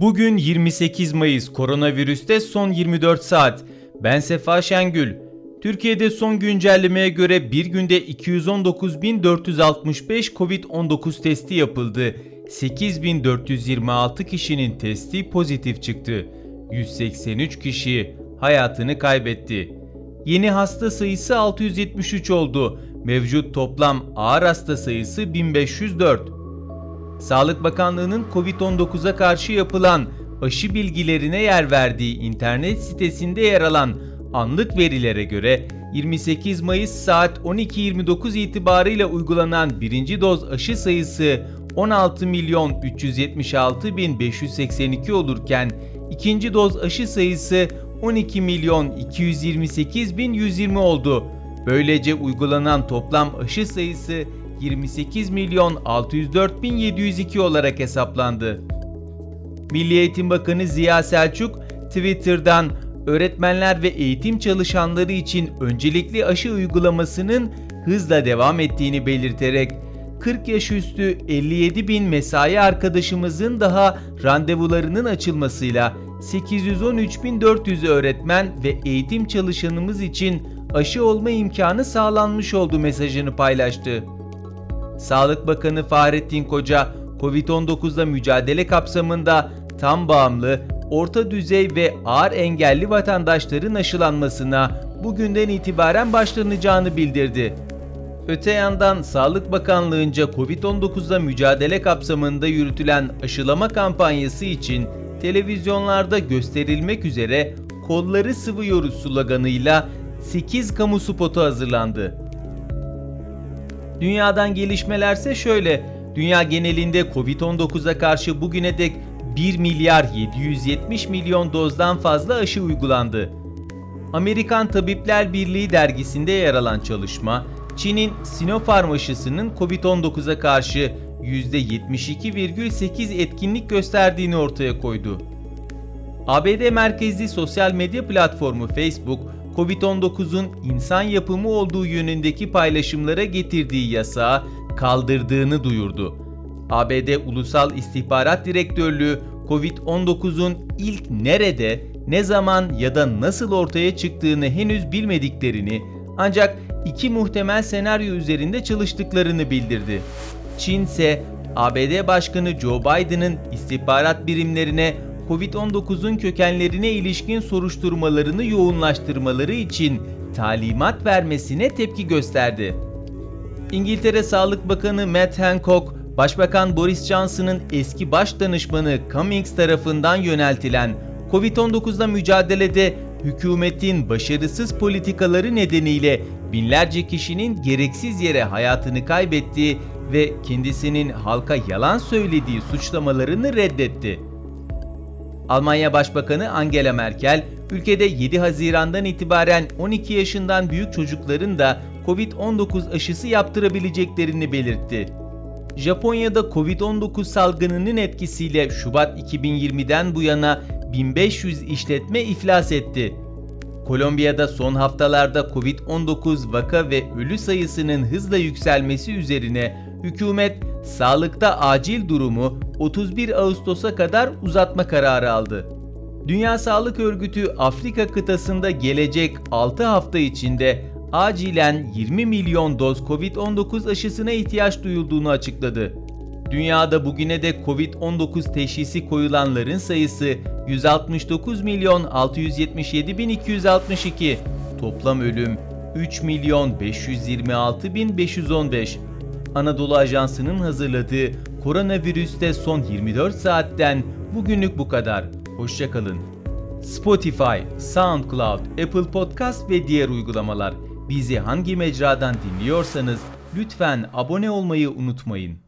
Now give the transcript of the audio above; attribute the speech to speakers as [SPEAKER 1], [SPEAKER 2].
[SPEAKER 1] Bugün 28 Mayıs koronavirüste son 24 saat. Ben Sefa Şengül. Türkiye'de son güncellemeye göre bir günde 219.465 Covid-19 testi yapıldı. 8.426 kişinin testi pozitif çıktı. 183 kişi hayatını kaybetti. Yeni hasta sayısı 673 oldu. Mevcut toplam ağır hasta sayısı 1504. Sağlık Bakanlığı'nın Covid-19'a karşı yapılan aşı bilgilerine yer verdiği internet sitesinde yer alan anlık verilere göre 28 Mayıs saat 12.29 itibarıyla uygulanan birinci doz aşı sayısı 16 milyon 376 bin 582 olurken ikinci doz aşı sayısı 12 milyon 228 bin 120 oldu. Böylece uygulanan toplam aşı sayısı 28 milyon 604 bin 702 olarak hesaplandı. Milli Eğitim Bakanı Ziya Selçuk Twitter'dan öğretmenler ve eğitim çalışanları için öncelikli aşı uygulamasının hızla devam ettiğini belirterek 40 yaş üstü 57 bin mesai arkadaşımızın daha randevularının açılmasıyla 813.400 öğretmen ve eğitim çalışanımız için aşı olma imkanı sağlanmış oldu mesajını paylaştı. Sağlık Bakanı Fahrettin Koca, Covid-19'la mücadele kapsamında tam bağımlı, orta düzey ve ağır engelli vatandaşların aşılanmasına bugünden itibaren başlanacağını bildirdi. Öte yandan Sağlık Bakanlığı'nca Covid-19'la mücadele kapsamında yürütülen aşılama kampanyası için televizyonlarda gösterilmek üzere kolları sıvıyoruz sloganıyla 8 kamu spotu hazırlandı. Dünyadan gelişmelerse şöyle. Dünya genelinde Covid-19'a karşı bugüne dek 1 milyar 770 milyon dozdan fazla aşı uygulandı. Amerikan Tabipler Birliği dergisinde yer alan çalışma, Çin'in Sinopharm aşısının Covid-19'a karşı %72,8 etkinlik gösterdiğini ortaya koydu. ABD merkezli sosyal medya platformu Facebook, Covid-19'un insan yapımı olduğu yönündeki paylaşımlara getirdiği yasağı kaldırdığını duyurdu. ABD Ulusal İstihbarat Direktörlüğü Covid-19'un ilk nerede, ne zaman ya da nasıl ortaya çıktığını henüz bilmediklerini ancak iki muhtemel senaryo üzerinde çalıştıklarını bildirdi. Çin ise ABD Başkanı Joe Biden'ın istihbarat birimlerine Covid-19'un kökenlerine ilişkin soruşturmalarını yoğunlaştırmaları için talimat vermesine tepki gösterdi. İngiltere Sağlık Bakanı Matt Hancock, Başbakan Boris Johnson'ın eski baş danışmanı Cummings tarafından yöneltilen Covid-19'la mücadelede hükümetin başarısız politikaları nedeniyle binlerce kişinin gereksiz yere hayatını kaybettiği ve kendisinin halka yalan söylediği suçlamalarını reddetti. Almanya Başbakanı Angela Merkel, ülkede 7 Haziran'dan itibaren 12 yaşından büyük çocukların da Covid-19 aşısı yaptırabileceklerini belirtti. Japonya'da Covid-19 salgınının etkisiyle Şubat 2020'den bu yana 1500 işletme iflas etti. Kolombiya'da son haftalarda Covid-19 vaka ve ölü sayısının hızla yükselmesi üzerine hükümet sağlıkta acil durumu 31 Ağustos'a kadar uzatma kararı aldı. Dünya Sağlık Örgütü Afrika kıtasında gelecek 6 hafta içinde acilen 20 milyon doz Covid-19 aşısına ihtiyaç duyulduğunu açıkladı. Dünyada bugüne de Covid-19 teşhisi koyulanların sayısı 169 milyon 677 bin 262. Toplam ölüm 3 milyon 526 bin 515. Anadolu Ajansı'nın hazırladığı koronavirüste son 24 saatten bugünlük bu kadar. Hoşçakalın. Spotify, SoundCloud, Apple Podcast ve diğer uygulamalar. Bizi hangi mecradan dinliyorsanız lütfen abone olmayı unutmayın.